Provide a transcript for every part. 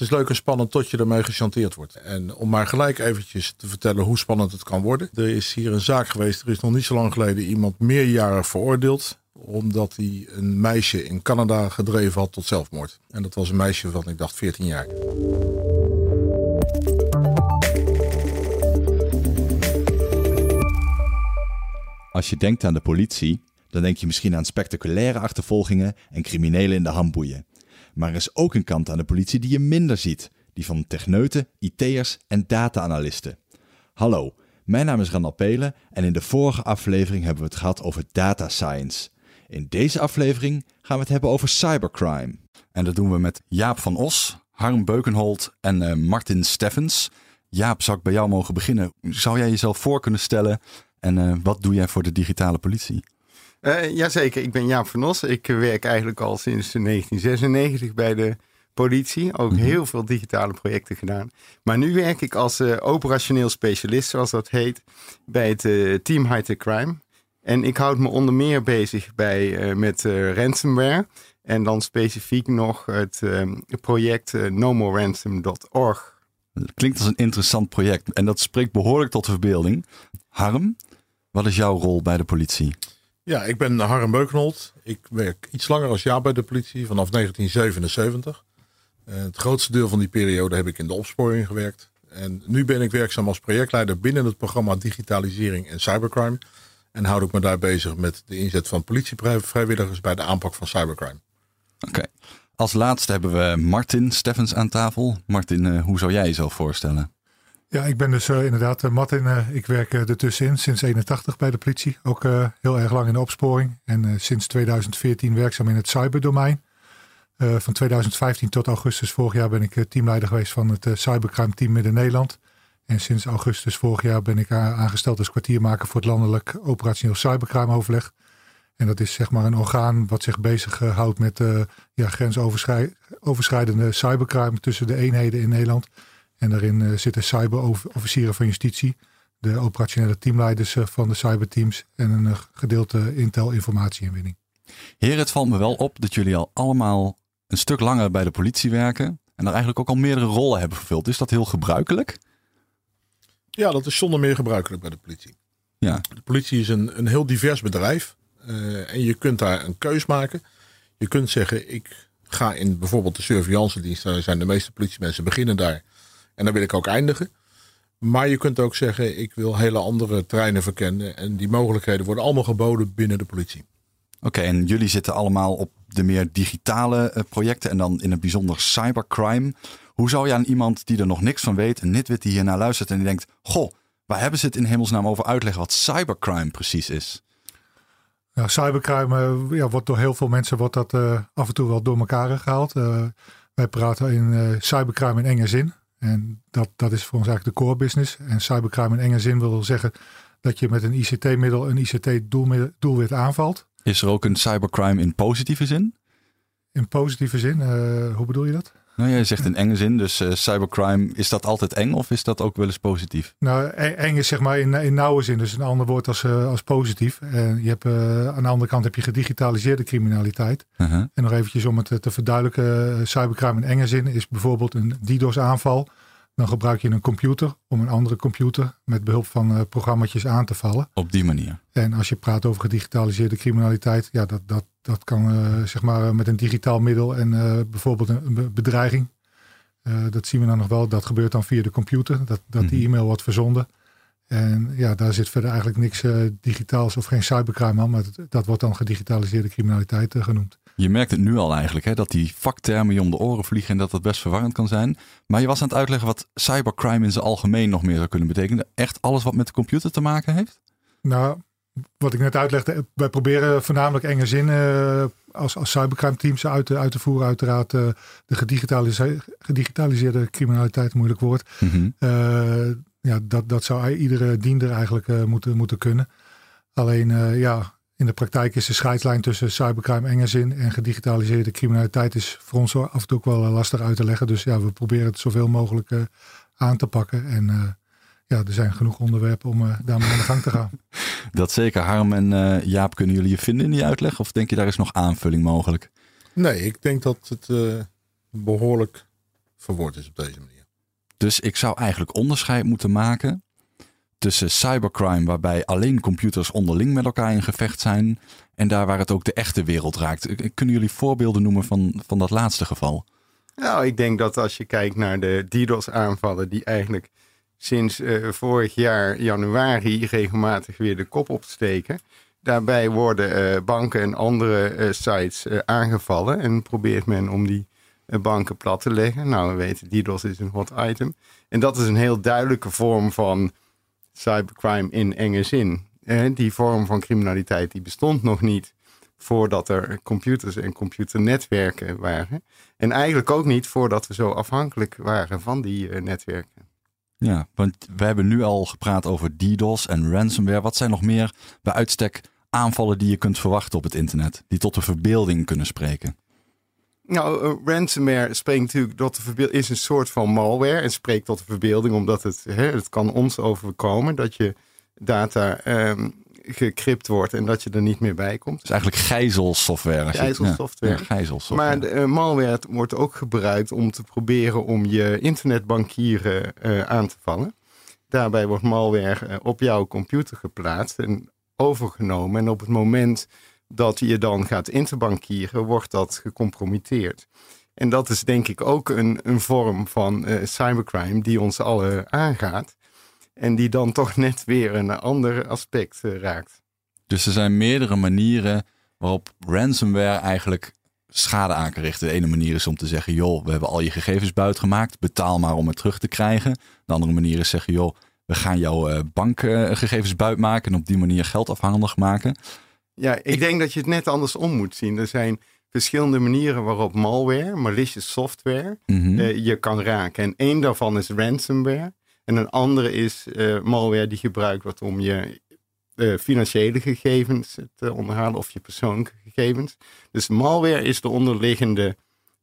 Het is leuk en spannend tot je ermee gechanteerd wordt. En om maar gelijk eventjes te vertellen hoe spannend het kan worden. Er is hier een zaak geweest, er is nog niet zo lang geleden iemand meerjarig veroordeeld. Omdat hij een meisje in Canada gedreven had tot zelfmoord. En dat was een meisje van, ik dacht, 14 jaar. Als je denkt aan de politie, dan denk je misschien aan spectaculaire achtervolgingen en criminelen in de handboeien. Maar er is ook een kant aan de politie die je minder ziet. Die van techneuten, IT'ers en data-analisten. Hallo, mijn naam is Randal Pelen en in de vorige aflevering hebben we het gehad over data science. In deze aflevering gaan we het hebben over cybercrime. En dat doen we met Jaap van Os, Harm Beukenholt en uh, Martin Steffens. Jaap, zou ik bij jou mogen beginnen? Zou jij jezelf voor kunnen stellen en uh, wat doe jij voor de digitale politie? Uh, jazeker, ik ben Jaap van Os. Ik werk eigenlijk al sinds 1996 bij de politie. Ook Mhm. heel veel digitale projecten gedaan. Maar nu werk ik als uh, operationeel specialist, zoals dat heet, bij het uh, Team High-Tech Crime. En ik houd me onder meer bezig bij, met ransomware. En dan specifiek nog het project nomoreransom.org. Klinkt als een interessant project en dat spreekt behoorlijk tot de verbeelding. Harm, wat is jouw rol bij de politie? Ja, ik ben Harm Beukenholt. Ik werk iets langer als jaar bij de politie, vanaf 1977. Uh, het grootste deel van die periode heb ik in de opsporing gewerkt. En nu ben ik werkzaam als projectleider binnen het programma Digitalisering en Cybercrime. En houd ik me daar bezig met de inzet van politievrijwilligers bij de aanpak van cybercrime. Oké. Als laatste hebben we Martin Steffens aan tafel. Martin, uh, hoe zou jij jezelf voorstellen? Ja, ik ben dus uh, inderdaad uh, Martin. Uh, ik werk ertussenin sinds 81 bij de politie. Ook heel erg lang in de opsporing. En sinds 2014 werkzaam in het cyberdomein. van 2015 tot augustus vorig jaar ben ik teamleider geweest van het cybercrime team Midden-Nederland. En sinds augustus vorig jaar ben ik aangesteld als kwartiermaker voor het landelijk operationeel cybercrime overleg. En dat is zeg maar een orgaan wat zich bezighoudt met ja, grensoverschrijdende cybercrime tussen de eenheden in Nederland. En daarin uh, zitten cyberofficieren van justitie, de operationele teamleiders uh, van de cyberteams en een uh, gedeelte intel-informatieinwinning. Heer, het valt me wel op dat jullie al allemaal een stuk langer bij de politie werken en daar eigenlijk ook al meerdere rollen hebben vervuld. Is dat heel gebruikelijk? Ja, dat is zonder meer gebruikelijk bij de politie. Ja. De politie is een, een heel divers bedrijf en je kunt daar een keus maken. Je kunt zeggen, ik ga in bijvoorbeeld de surveillance dienst, daar zijn de meeste politiemensen beginnen daar. En dan wil ik ook eindigen. Maar je kunt ook zeggen, ik wil hele andere terreinen verkennen. En die mogelijkheden worden allemaal geboden binnen de politie. Oké, okay, en jullie zitten allemaal op de meer digitale uh, projecten en dan in het bijzonder cybercrime. Hoe zou je aan iemand die er nog niks van weet, een nitwit die hiernaar luistert en die denkt, goh, waar hebben ze het in hemelsnaam over uitleggen wat cybercrime precies is? Ja, cybercrime ja, wordt door heel veel mensen wordt dat uh, af en toe wel door elkaar gehaald. Uh, wij praten in uh, cybercrime in enge zin. En dat, dat is voor ons eigenlijk de core business. En cybercrime in enge zin wil zeggen dat je met een ICT-middel een ICT-doelwit aanvalt. Is er ook een cybercrime in positieve zin? In positieve zin? Uh, hoe bedoel je dat? Nou, jij zegt in enge zin, dus uh, cybercrime, is dat altijd eng of is dat ook wel eens positief? Nou, eng is zeg maar in, in nauwe zin, dus een ander woord als, uh, als positief. En je hebt, aan de andere kant heb je gedigitaliseerde criminaliteit. Uh-huh. En nog eventjes om het te verduidelijken, cybercrime in enge zin is bijvoorbeeld een DDoS-aanval. Dan gebruik je een computer om een andere computer met behulp van programma's aan te vallen. Op die manier. En als je praat over gedigitaliseerde criminaliteit, ja, dat, dat, dat kan uh, zeg maar met een digitaal middel en uh, bijvoorbeeld een bedreiging. dat zien we dan nog wel. Dat gebeurt dan via de computer, dat, dat die e-mail wordt verzonden. En ja, daar zit verder eigenlijk niks digitaals of geen cybercrime aan, maar dat, dat wordt dan gedigitaliseerde criminaliteit genoemd. Je merkt het nu al eigenlijk, hè, dat die vaktermen je om de oren vliegen en dat dat best verwarrend kan zijn. Maar je was aan het uitleggen wat cybercrime in zijn algemeen nog meer zou kunnen betekenen. Echt alles wat met de computer te maken heeft? Nou, wat ik net uitlegde, wij proberen voornamelijk enge zin uh, als, als cybercrime teams uit te, uit te voeren. Uiteraard uh, de gedigitaliseerde, gedigitaliseerde criminaliteit, moeilijk woord. Mm-hmm. Uh, ja, dat, dat zou iedere diender eigenlijk moeten, moeten kunnen. Alleen ja, in de praktijk is de scheidslijn tussen cybercrime enge zin en gedigitaliseerde criminaliteit is voor ons af en toe ook wel lastig uit te leggen. Dus ja, we proberen het zoveel mogelijk aan te pakken. En ja, er zijn genoeg onderwerpen om uh, daarmee aan de gang te gaan. Dat zeker. Harm en uh, Jaap, kunnen jullie je vinden in die uitleg? Of denk je daar is nog aanvulling mogelijk? Nee, ik denk dat het uh, behoorlijk verwoord is op deze manier. Dus ik zou eigenlijk onderscheid moeten maken tussen cybercrime, waarbij alleen computers onderling met elkaar in gevecht zijn, en daar waar het ook de echte wereld raakt. Kunnen jullie voorbeelden noemen van, van dat laatste geval? Nou, ik denk dat als je kijkt naar de DDoS-aanvallen, die eigenlijk sinds uh, vorig jaar januari regelmatig weer de kop opsteken. Daarbij worden uh, banken en andere uh, sites aangevallen en probeert men om die banken plat te leggen. Nou, we weten, DDoS is een hot item. En dat is een heel duidelijke vorm van cybercrime in enge zin. die vorm van criminaliteit die bestond nog niet voordat er computers en computernetwerken waren. En eigenlijk ook niet voordat we zo afhankelijk waren van die netwerken. Ja, want we hebben nu al gepraat over DDoS en ransomware. Wat zijn nog meer bij uitstek aanvallen die je kunt verwachten op het internet, die tot de verbeelding kunnen spreken? Nou, uh, ransomware spreekt natuurlijk tot de verbeelding, is een soort van malware en spreekt tot de verbeelding, omdat het, hè, het kan ons overkomen dat je data um, gecrypt wordt en dat je er niet meer bij komt. Dus eigenlijk gijzelsoftware. Gijzelsoftware. Ja, gijzelsoftware. Maar de, uh, malware wordt ook gebruikt om te proberen om je internetbankieren uh, aan te vallen. Daarbij wordt malware uh, op jouw computer geplaatst en overgenomen. En op het moment dat je dan gaat interbankieren, wordt dat gecompromitteerd. En dat is denk ik ook een, een vorm van cybercrime die ons allen aangaat. En die dan toch net weer een ander aspect uh, raakt. Dus er zijn meerdere manieren waarop ransomware eigenlijk schade aan kan richten. De ene manier is om te zeggen, joh, we hebben al je gegevens buitgemaakt, betaal maar om het terug te krijgen. De andere manier is zeggen, joh, we gaan jouw uh, bankgegevens buitmaken en op die manier geld afhandig maken. Ja, ik, ik, denk dat je het net andersom moet zien. Er zijn verschillende manieren waarop malware, malicious software, mm -hmm. uh, je kan raken. En één daarvan is ransomware. En een andere is uh, malware die gebruikt wordt om je uh, financiële gegevens te onderhalen of je persoonlijke gegevens. Dus malware is de onderliggende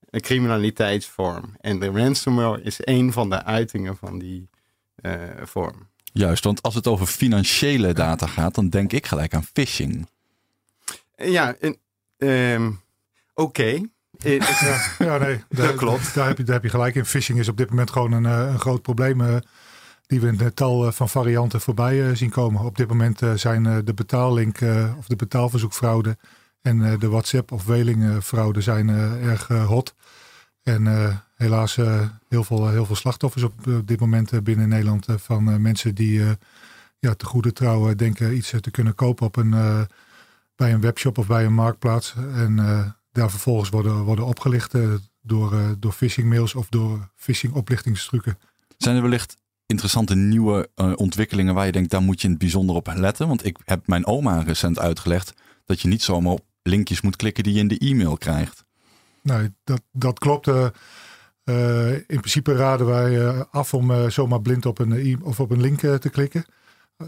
uh, criminaliteitsvorm. En de ransomware is een van de uitingen van die vorm. Juist, want als het over financiële data gaat, dan denk ik gelijk aan phishing. Ja, um, oké. Okay. ja, ja, nee, dat klopt. Daar heb, je, daar heb je gelijk in. Phishing is op dit moment gewoon een, een groot probleem die we het tal van varianten voorbij zien komen. Op dit moment zijn de betaallink of de betaalverzoekfraude en de WhatsApp of Weling-fraude zijn erg hot. En helaas heel, veel, heel veel slachtoffers op dit moment binnen Nederland van mensen die ja, te goede trouw denken iets te kunnen kopen op een, bij een webshop of bij een marktplaats. En daar vervolgens worden, worden opgelicht door, door phishing mails of door phishing oplichtingstrucken. Zijn er wellicht interessante nieuwe uh, ontwikkelingen waar je denkt, daar moet je in het bijzonder op letten? Want ik heb mijn oma recent uitgelegd dat je niet zomaar op linkjes moet klikken die je in de e-mail krijgt. Nee, dat, dat klopt. Uh, uh, in principe raden wij af om zomaar blind op een, of op een link te klikken.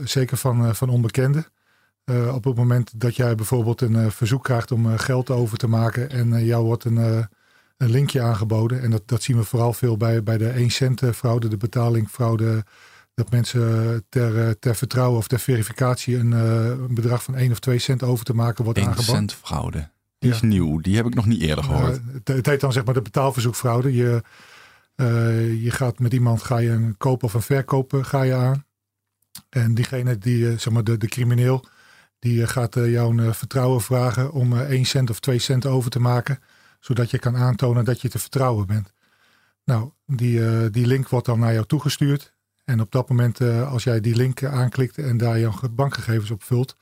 zeker van, van onbekenden. op het moment dat jij bijvoorbeeld een verzoek krijgt om geld over te maken en jou wordt een een linkje aangeboden. En dat, dat zien we vooral veel bij, bij de 1 cent eh, fraude, de betalingfraude. Dat mensen ter, eh, ter vertrouwen of ter verificatie een, een bedrag van 1 of 2 cent over te maken wordt 1 aangeboden. 1 cent fraude. Die ja. is nieuw. Die heb ik nog niet eerder gehoord. Uh, het, het, heet dan zeg maar de betaalverzoekfraude. Je, uh, je gaat met iemand, ga je een koop of een verkoop ga je aan. En diegene die, zeg maar de, de crimineel, die gaat jou een vertrouwen vragen om 1 cent of 2 cent over te maken zodat je kan aantonen dat je te vertrouwen bent. Nou, die, uh, die link wordt dan naar jou toegestuurd. En op dat moment, uh, als jij die link aanklikt en daar jouw bankgegevens op vult,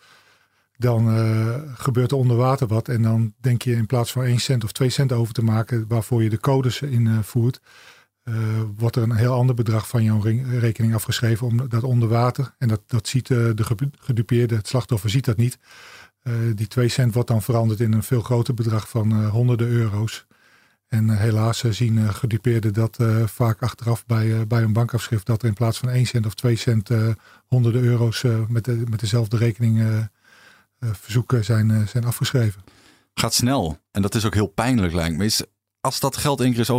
dan uh, gebeurt er onder water wat. En dan denk je in plaats van 1 cent of 2 cent over te maken, waarvoor je de codes invoert, wordt er een heel ander bedrag van jouw rekening afgeschreven om dat onder water. En dat, dat ziet de gedupeerde, het slachtoffer ziet dat niet. Uh, die 2 cent wordt dan veranderd in een veel groter bedrag van uh, honderden euro's. En uh, helaas zien gedupeerden dat vaak achteraf bij, bij een bankafschrift dat er in plaats van 1 cent of 2 cent honderden euro's met, de, met dezelfde rekening verzoeken zijn, zijn afgeschreven. Gaat snel. En dat is ook heel pijnlijk lijkt me. Is, als dat geld één keer is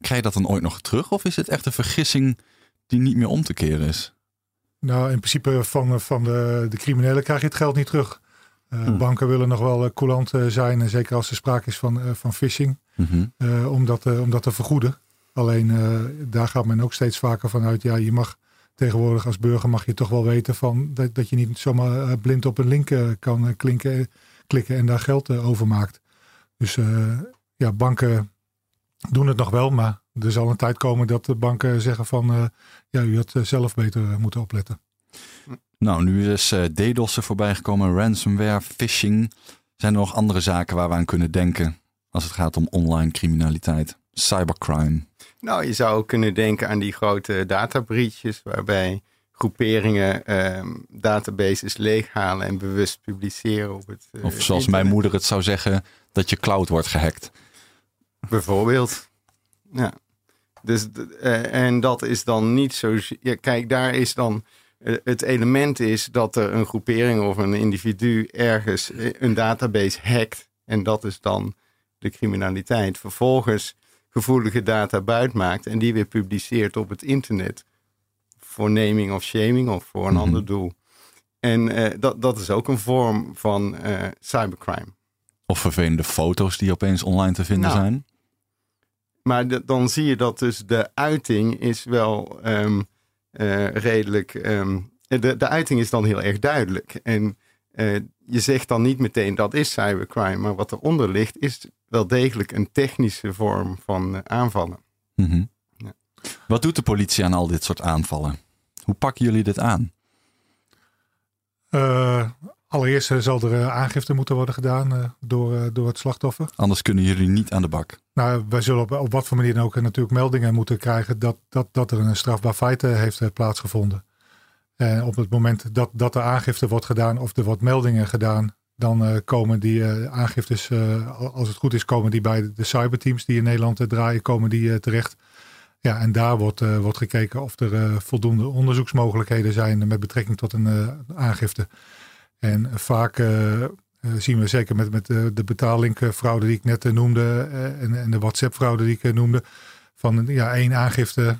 krijg je dat dan ooit nog terug? Of is het echt een vergissing die niet meer om te keren is? Nou, in principe van, van de, de criminelen krijg je het geld niet terug. Uh, hmm. Banken willen nog wel uh, coulant uh, zijn, zeker als er sprake is van, van phishing, mm -hmm. om, dat, om dat te vergoeden. Alleen daar gaat men ook steeds vaker vanuit, ja, je mag tegenwoordig als burger mag je toch wel weten van dat, dat je niet zomaar blind op een link kan klinken, klikken en daar geld over maakt. Dus ja, banken doen het nog wel, maar er zal een tijd komen dat de banken zeggen van ja, u had zelf beter moeten opletten. Nou, nu is uh, DDoS er voorbij gekomen, ransomware, phishing. Zijn er nog andere zaken waar we aan kunnen denken als het gaat om online criminaliteit, cybercrime? Nou, je zou kunnen denken aan die grote databreaches waarbij groeperingen um, databases leeghalen en bewust publiceren op het. Uh, of zoals mijn moeder het zou zeggen, dat je cloud wordt gehackt. Bijvoorbeeld. Ja. Dus, uh, en dat is dan niet zo. Ja, kijk, daar is dan eh, het element is dat er een groepering of een individu ergens eh, een database hackt. En dat is dan de criminaliteit. Vervolgens gevoelige data buitmaakt en die weer publiceert op het internet. Voor naming of shaming of voor een mhm. ander doel. En uh, dat, dat is ook een vorm van uh, cybercrime. Of vervelende foto's die opeens online te vinden nou, zijn. Maar dan zie je dat dus de uiting is wel um, uh, redelijk. Um, de, de uiting is dan heel erg duidelijk. En uh, je zegt dan niet meteen dat is cybercrime, maar wat eronder ligt is wel degelijk een technische vorm van uh, aanvallen. Mm -hmm. ja. Wat doet de politie aan al dit soort aanvallen? Hoe pakken jullie dit aan? Allereerst zal er aangifte moeten worden gedaan door, door het slachtoffer. Anders kunnen jullie niet aan de bak. Nou, wij zullen op, op wat voor manier dan ook natuurlijk meldingen moeten krijgen dat, dat, dat er een strafbaar feit heeft plaatsgevonden. En op het moment dat, dat er aangifte wordt gedaan of er wordt meldingen gedaan, dan komen die aangiftes, als het goed is, komen die bij de cyberteams die in Nederland draaien, komen die terecht. Ja, en daar wordt, wordt gekeken of er voldoende onderzoeksmogelijkheden zijn met betrekking tot een aangifte. En vaak uh, zien we zeker met, met uh, de betaallinkfraude die ik net noemde en, en, de WhatsApp-fraude die ik noemde. Van ja, één aangifte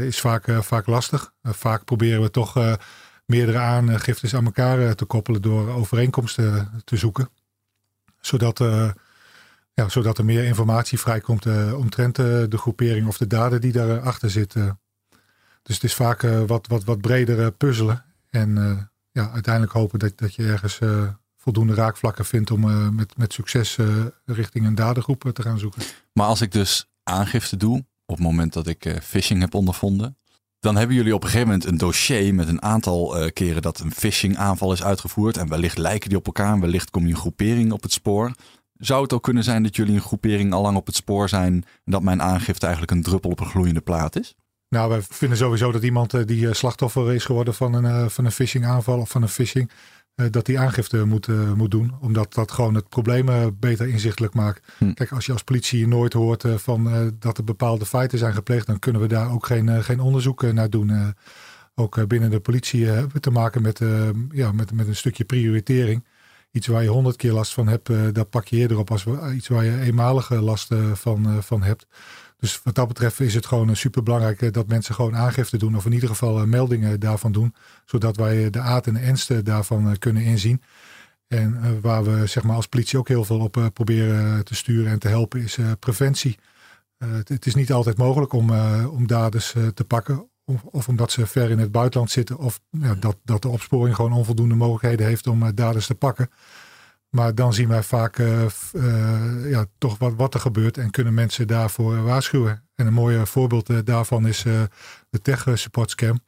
is vaak, vaak lastig. vaak proberen we toch meerdere aangiftes aan elkaar te koppelen door overeenkomsten te zoeken. Zodat, ja, zodat er meer informatie vrijkomt omtrent de groepering of de daden die daarachter zitten. Dus het is vaak wat, wat, wat bredere puzzelen. En ja, uiteindelijk hopen dat, dat je ergens uh, voldoende raakvlakken vindt om uh, met, met succes uh, richting een dadergroep te gaan zoeken. Maar als ik dus aangifte doe op het moment dat ik phishing heb ondervonden, dan hebben jullie op een gegeven moment een dossier met een aantal keren dat een phishing aanval is uitgevoerd. En wellicht lijken die op elkaar en wellicht kom je een groepering op het spoor. Zou het ook kunnen zijn dat jullie een groepering al lang op het spoor zijn en dat mijn aangifte eigenlijk een druppel op een gloeiende plaat is? Nou, wij vinden sowieso dat iemand eh, die eh, slachtoffer is geworden van een, eh, van een phishing aanval of van een phishing, dat die aangifte moet, moet doen. Omdat dat gewoon het probleem beter inzichtelijk maakt. Hm. Kijk, als je als politie nooit hoort van dat er bepaalde feiten zijn gepleegd, dan kunnen we daar ook geen, geen onderzoek naar doen. ook binnen de politie hebben we te maken met, ja, met, met een stukje prioritering. Iets waar je honderd keer last van hebt, daar pak je eerder op als iets waar je eenmalige last van, van hebt. Dus wat dat betreft is het gewoon super belangrijk eh, dat mensen gewoon aangifte doen. Of in ieder geval eh, meldingen daarvan doen. Zodat wij de aard en de ernst daarvan eh, kunnen inzien. En waar we zeg maar, als politie ook heel veel op proberen te sturen en te helpen is preventie. Het, is niet altijd mogelijk om, om daders te pakken. Of, omdat ze ver in het buitenland zitten. Of ja, dat, dat de opsporing gewoon onvoldoende mogelijkheden heeft om daders te pakken. Maar dan zien wij vaak uh, uh, ja, toch wat, wat er gebeurt en kunnen mensen daarvoor waarschuwen. En een mooi voorbeeld uh, daarvan is de Tech Support Scam.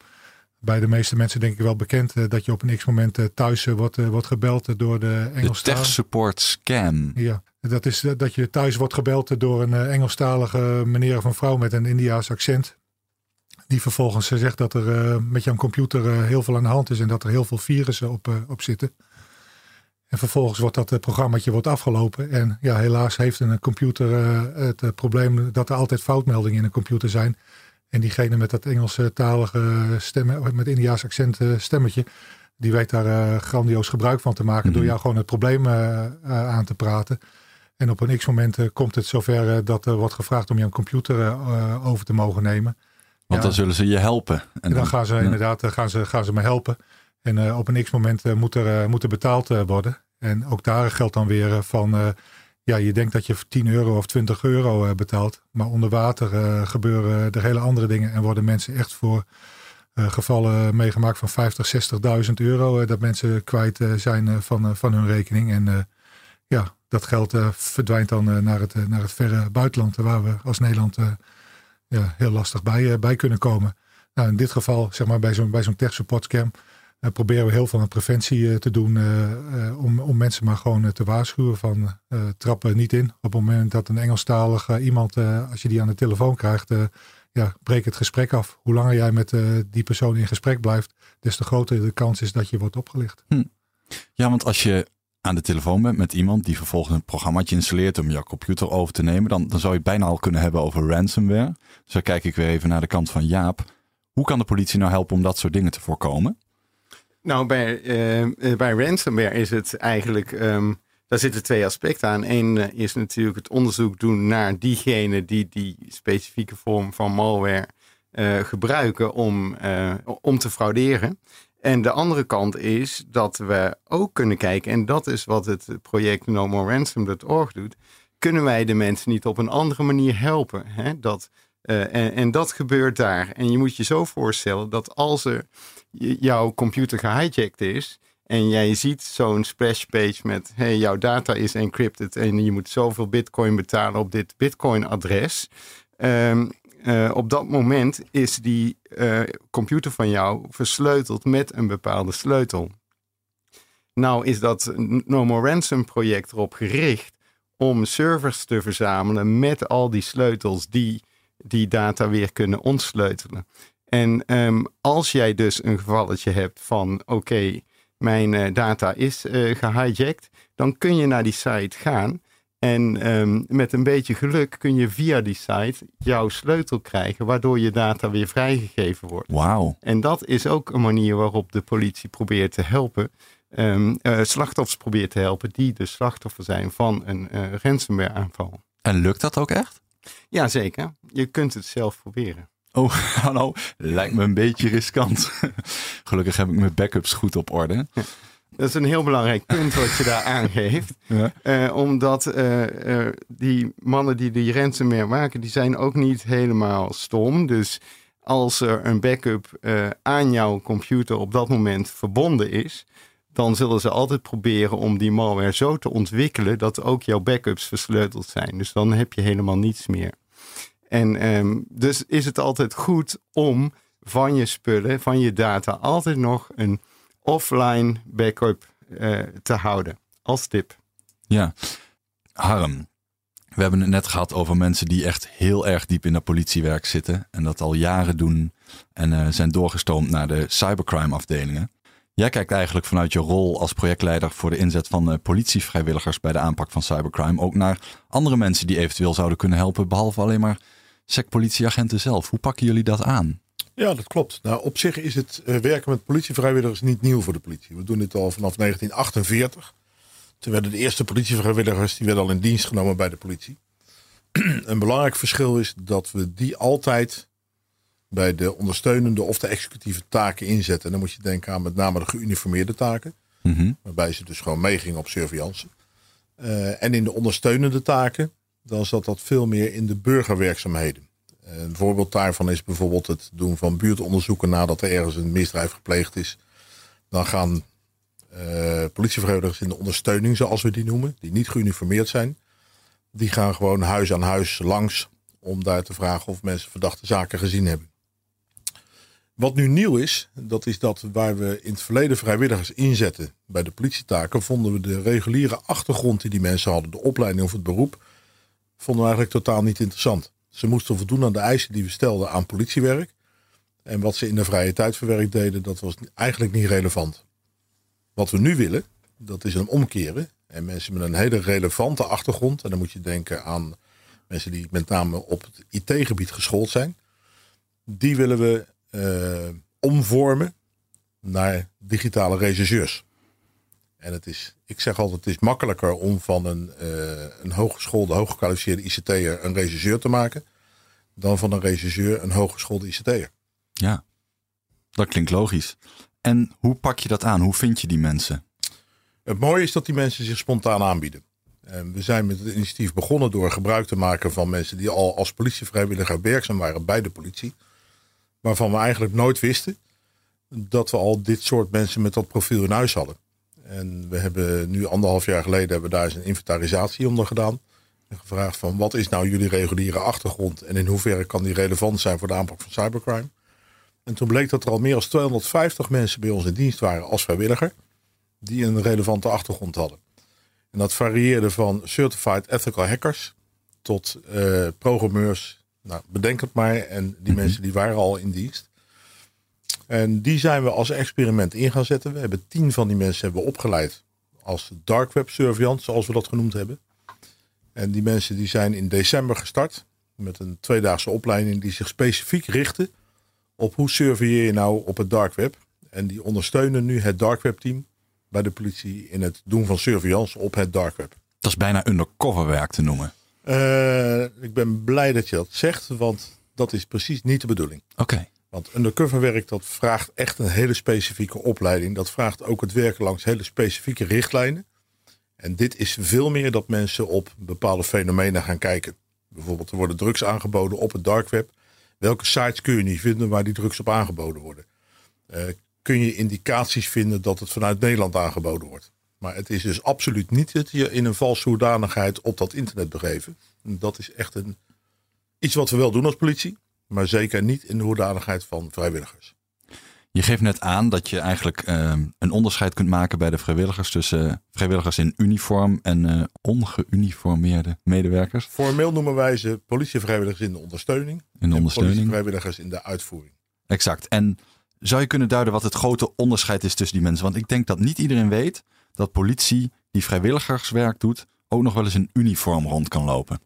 Bij de meeste mensen denk ik wel bekend dat je op een x-moment thuis wordt, wordt gebeld door de Engelstalige... De Tech Support Scam? Ja, dat is dat je thuis wordt gebeld door een Engelstalige meneer of een vrouw met een Indiaas accent. Die vervolgens zegt dat er met jouw computer heel veel aan de hand is en dat er heel veel virussen op, op zitten. En vervolgens wordt dat programmaatje wordt afgelopen. En ja, helaas heeft een computer uh, het uh, probleem dat er altijd foutmeldingen in een computer zijn. En diegene met dat Engelse talige stemmen, met Indiaas accent stemmetje, die weet daar grandioos gebruik van te maken. Door mhm. jou gewoon het probleem aan te praten. En op een x-moment komt het zover dat er wordt gevraagd om jouw computer over te mogen nemen. Want dan zullen ze je helpen. En, en dan, gaan ze inderdaad gaan ze, gaan ze me helpen. En uh, op een x-moment uh, moet, er, uh, moet er betaald worden. En ook daar geldt dan weer van, ja, je denkt dat je 10 euro of 20 euro betaalt. Maar onder water gebeuren er hele andere dingen. En worden mensen echt voor gevallen meegemaakt van 50, 60.000 euro. dat mensen kwijt zijn van, van hun rekening. En ja, dat geld verdwijnt dan naar, het, naar het verre buitenland. Waar we als Nederland ja, heel lastig bij, bij kunnen komen. Nou, in dit geval, zeg maar, bij zo'n bij zo'n tech support camp proberen we heel veel aan preventie uh, te doen uh, om, om mensen maar gewoon te waarschuwen van trappen niet in. Op het moment dat een Engelstalige iemand, als je die aan de telefoon krijgt, ja, breek het gesprek af. Hoe langer jij met die persoon in gesprek blijft, des te groter de kans is dat je wordt opgelicht. Hm. Ja, want als je aan de telefoon bent met iemand die vervolgens een programmaatje installeert om jouw computer over te nemen, dan, dan zou je bijna al kunnen hebben over ransomware. Dus dan kijk ik weer even naar de kant van Jaap. Hoe kan de politie nou helpen om dat soort dingen te voorkomen? Nou, bij, uh, bij ransomware is het eigenlijk. Um, daar zitten twee aspecten aan. Eén uh, is natuurlijk het onderzoek doen naar diegenen die die specifieke vorm van malware gebruiken om, om te frauderen. En de andere kant is dat we ook kunnen kijken, en dat is wat het project No More Ransom.org doet. Kunnen wij de mensen niet op een andere manier helpen? Hè? Dat uh, en, en, dat gebeurt daar. En je moet je zo voorstellen dat als er jouw computer gehijacked is. En jij ziet zo'n splash page met: hey, jouw data is encrypted en je moet zoveel bitcoin betalen op dit bitcoin-adres. Um, uh, op dat moment is die uh, computer van jou versleuteld met een bepaalde sleutel. Nou is dat No More Ransom project erop gericht om servers te verzamelen met al die sleutels die die data weer kunnen ontsleutelen. En um, als jij dus een gevalletje hebt van oké, mijn uh, data is uh, gehijacked, dan kun je naar die site gaan. En um, met een beetje geluk kun je via die site jouw sleutel krijgen, waardoor je data weer vrijgegeven wordt. Wauw. En dat is ook een manier waarop de politie probeert te helpen. Um, uh, slachtoffers probeert te helpen die de slachtoffer zijn van een ransomware aanval. En lukt dat ook echt? Ja, zeker. Je kunt het zelf proberen. Oh, nou, lijkt me een beetje riskant. Gelukkig heb ik mijn backups goed op orde. Dat is een heel belangrijk punt wat je daar aangeeft. Ja. Uh, omdat uh, uh, die mannen die die ransomware maken, die zijn ook niet helemaal stom. Dus als er een backup aan jouw computer op dat moment verbonden is, dan zullen ze altijd proberen om die malware zo te ontwikkelen dat ook jouw backups versleuteld zijn. Dus dan heb je helemaal niets meer. En um, dus is het altijd goed om van je spullen, van je data, altijd nog een offline backup uh, te houden. Als tip. Ja, Harm. We hebben het net gehad over mensen die echt heel erg diep in dat politiewerk zitten. En dat al jaren doen. En uh, zijn doorgestoomd naar de cybercrime afdelingen. Jij kijkt eigenlijk vanuit je rol als projectleider voor de inzet van uh, politievrijwilligers bij de aanpak van cybercrime ook naar andere mensen die eventueel zouden kunnen helpen, behalve alleen maar SEC-politieagenten zelf. Hoe pakken jullie dat aan? Ja, dat klopt. Nou, op zich is het uh, werken met politievrijwilligers niet nieuw voor de politie. We doen dit al vanaf 1948. Toen werden de eerste politievrijwilligers die werden al in dienst genomen bij de politie. Een belangrijk verschil is dat we die altijd bij de ondersteunende of de executieve taken inzetten. En dan moet je denken aan met name de geuniformeerde taken. Mm Waarbij ze dus gewoon meegingen op surveillance. Uh, en in de ondersteunende taken, dan zat dat veel meer in de burgerwerkzaamheden. Een voorbeeld daarvan is bijvoorbeeld het doen van buurtonderzoeken nadat er ergens een misdrijf gepleegd is. Dan gaan uh, in de ondersteuning, zoals we die noemen, die niet geuniformeerd zijn. Die gaan gewoon huis aan huis langs om daar te vragen of mensen verdachte zaken gezien hebben. Wat nu nieuw is, dat is dat waar we in het verleden vrijwilligers inzetten bij de politietaken, vonden we de reguliere achtergrond die die mensen hadden, de opleiding of het beroep, vonden we eigenlijk totaal niet interessant. Ze moesten voldoen aan de eisen die we stelden aan politiewerk. En wat ze in de vrije tijd verwerkt deden, dat was eigenlijk niet relevant. Wat we nu willen, dat is een omkeren. En mensen met een hele relevante achtergrond, en dan moet je denken aan mensen die met name op het IT-gebied geschoold zijn, die willen we omvormen naar digitale regisseurs. En het is, ik zeg altijd, het is makkelijker om van een, uh, een hooggeschoolde, hooggekwalificeerde ICT'er een regisseur te maken. Dan van een regisseur een hooggeschoolde ICT'er. Ja, dat klinkt logisch. En hoe pak je dat aan? Hoe vind je die mensen? Het mooie is dat die mensen zich spontaan aanbieden. En we zijn met het initiatief begonnen door gebruik te maken van mensen die al als politievrijwilliger werkzaam waren bij de politie. Waarvan we eigenlijk nooit wisten dat we al dit soort mensen met dat profiel in huis hadden. En we hebben nu anderhalf jaar geleden hebben we daar eens een inventarisatie onder gedaan. En gevraagd van wat is nou jullie reguliere achtergrond en in hoeverre kan die relevant zijn voor de aanpak van cybercrime. En toen bleek dat er al meer dan 250 mensen bij ons in dienst waren als vrijwilliger. Die een relevante achtergrond hadden. En dat varieerde van certified ethical hackers tot uh, programmeurs. Nou, bedenk het maar. En die mensen die waren al in dienst. En die zijn we als experiment in gaan zetten. We hebben tien van die mensen hebben opgeleid als dark web surveillant, zoals we dat genoemd hebben. En die mensen die zijn in december gestart met een tweedaagse opleiding die zich specifiek richtte op hoe surveilleer je nou op het dark web. En die ondersteunen nu het dark web team bij de politie in het doen van surveillance op het dark web. Dat is bijna undercover werk te noemen. Uh, ik ben blij dat je dat zegt, want dat is precies niet de bedoeling. Oké. Want undercover werk dat vraagt echt een hele specifieke opleiding. Dat vraagt ook het werken langs hele specifieke richtlijnen. En dit is veel meer dat mensen op bepaalde fenomenen gaan kijken. Bijvoorbeeld er worden drugs aangeboden op het dark web. Welke sites kun je niet vinden waar die drugs op aangeboden worden? Uh, kun je indicaties vinden dat het vanuit Nederland aangeboden wordt? Maar het is dus absoluut niet het je in een valse hoedanigheid op dat internet begeven. Dat is echt een, iets wat we wel doen als politie maar zeker niet in de hoedanigheid van vrijwilligers. Je geeft net aan dat je eigenlijk uh, een onderscheid kunt maken bij de vrijwilligers tussen uh, vrijwilligers in uniform en uh, ongeuniformeerde medewerkers. Formeel noemen wij ze politievrijwilligers in de ondersteuning. In de en ondersteuning. Politievrijwilligers in de uitvoering. Exact. En zou je kunnen duiden wat het grote onderscheid is tussen die mensen? Want ik denk dat niet iedereen weet dat politie die vrijwilligerswerk doet ook nog wel eens in uniform rond kan lopen.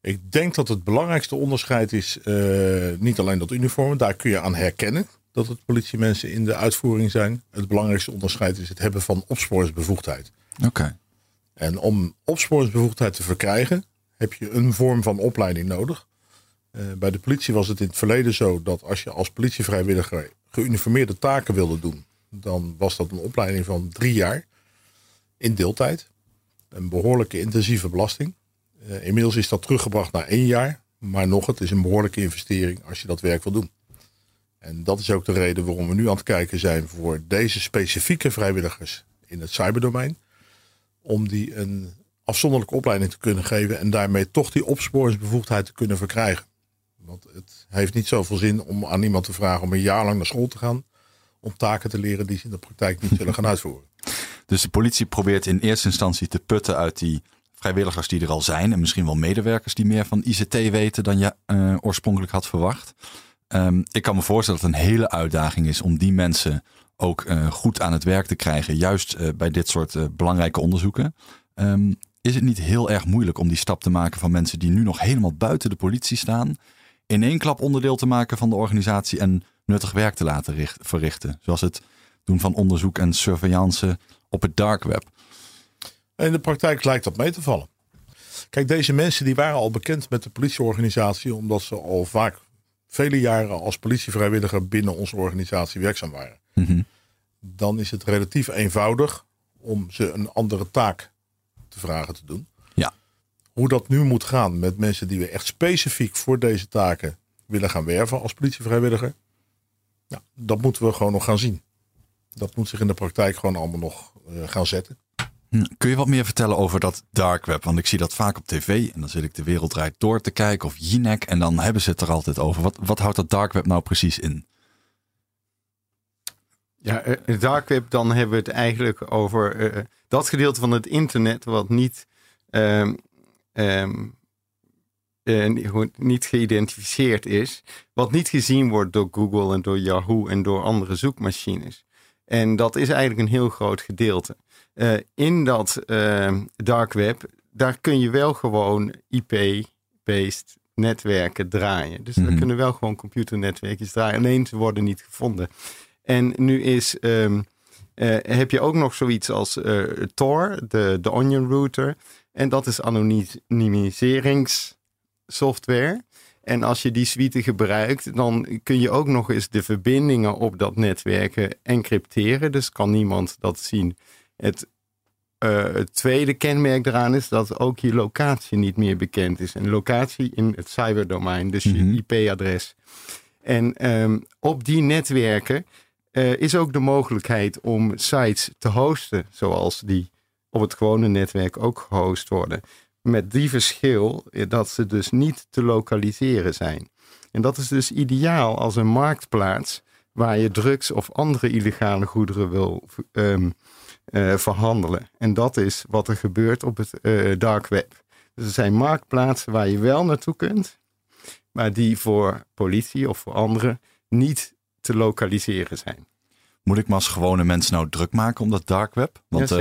Ik denk dat het belangrijkste onderscheid is uh, niet alleen dat uniform, daar kun je aan herkennen dat het politiemensen in de uitvoering zijn. Het belangrijkste onderscheid is het hebben van opsporingsbevoegdheid. Oké. En om opsporingsbevoegdheid te verkrijgen, heb je een vorm van opleiding nodig. Uh, bij de politie was het in het verleden zo dat als je als politievrijwilliger geuniformeerde taken wilde doen, dan was dat een opleiding van drie jaar in deeltijd. Een behoorlijke intensieve belasting. Uh, inmiddels is dat teruggebracht naar één jaar. Maar nog, het is een behoorlijke investering als je dat werk wil doen. En dat is ook de reden waarom we nu aan het kijken zijn voor deze specifieke vrijwilligers in het cyberdomein. Om die een afzonderlijke opleiding te kunnen geven en daarmee toch die opsporingsbevoegdheid te kunnen verkrijgen. Want het heeft niet zoveel zin om aan iemand te vragen om een jaar lang naar school te gaan. Om taken te leren die ze in de praktijk niet zullen gaan uitvoeren. Dus de politie probeert in eerste instantie te putten uit die vrijwilligers die er al zijn en misschien wel medewerkers die meer van ICT weten dan je uh, oorspronkelijk had verwacht. Um, ik kan me voorstellen dat het een hele uitdaging is om die mensen ook uh, goed aan het werk te krijgen, juist uh, bij dit soort belangrijke onderzoeken. Um, is het niet heel erg moeilijk om die stap te maken van mensen die nu nog helemaal buiten de politie staan, in één klap onderdeel te maken van de organisatie en nuttig werk te laten richt, verrichten, zoals het doen van onderzoek en surveillance op het dark web? In de praktijk lijkt dat mee te vallen. Kijk, deze mensen die waren al bekend met de politieorganisatie omdat ze al vaak vele jaren als politievrijwilliger binnen onze organisatie werkzaam waren. Mm -hmm. Dan is het relatief eenvoudig om ze een andere taak te vragen te doen. Ja. Hoe dat nu moet gaan met mensen die we echt specifiek voor deze taken willen gaan werven als politievrijwilliger. Nou, dat moeten we gewoon nog gaan zien. Dat moet zich in de praktijk gewoon allemaal nog gaan zetten. Hm, kun je wat meer vertellen over dat dark web? Want ik zie dat vaak op tv en dan zit ik de wereld draait door te kijken of Jinek en dan hebben ze het er altijd over. Wat, wat houdt dat dark web nou precies in? Ja, het dark web, dan hebben we het eigenlijk over uh, dat gedeelte van het internet wat niet, um, um, uh, niet geïdentificeerd is. Wat niet gezien wordt door Google en door Yahoo en door andere zoekmachines. En dat is eigenlijk een heel groot gedeelte. Uh, in dat uh, dark web, daar kun je wel gewoon IP-based netwerken draaien. Dus mm -hmm. daar kunnen wel gewoon computernetwerkjes draaien. Alleen ze worden niet gevonden. En nu is, um, uh, heb je ook nog zoiets als Tor, de, de Onion Router. En dat is anonimiseringssoftware. En als je die suite gebruikt, dan kun je ook nog eens de verbindingen op dat netwerk encrypteren. Dus kan niemand dat zien. Het uh, het tweede kenmerk eraan is dat ook je locatie niet meer bekend is. En locatie in het cyberdomein, dus je Mhm. IP-adres. En ehm, op die netwerken eh, is ook de mogelijkheid om sites te hosten, zoals die op het gewone netwerk ook gehost worden. Met die verschil eh, dat ze dus niet te lokaliseren zijn. En dat is dus ideaal als een marktplaats waar je drugs of andere illegale goederen wil ehm, eh, verhandelen. En dat is wat er gebeurt op het eh, dark web. Dus er zijn marktplaatsen waar je wel naartoe kunt, maar die voor politie of voor anderen niet te lokaliseren zijn. Moet ik me als gewone mens nou druk maken om dat dark web? Want.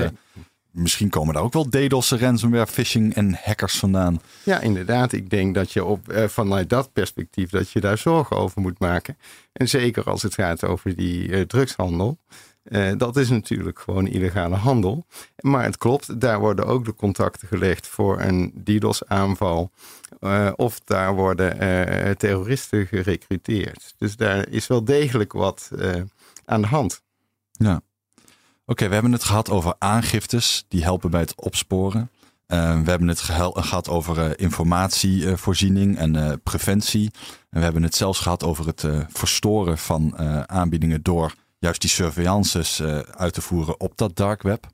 Misschien komen daar ook wel DDoS, ransomware, phishing en hackers vandaan. Ja, inderdaad. Ik denk dat je op, eh, vanuit dat perspectief dat je daar zorgen over moet maken. En zeker als het gaat over die eh, drugshandel. Eh, dat is natuurlijk gewoon illegale handel. Maar het klopt, daar worden ook de contacten gelegd voor een DDoS-aanval. Of daar worden terroristen gerecruiteerd. Dus daar is wel degelijk wat aan de hand. Ja. Oké, we hebben het gehad over aangiftes die helpen bij het opsporen. Eh, we hebben het gehad over eh, informatievoorziening en eh, preventie. En we hebben het zelfs gehad over het verstoren van aanbiedingen door juist die surveillances uit te voeren op dat dark web.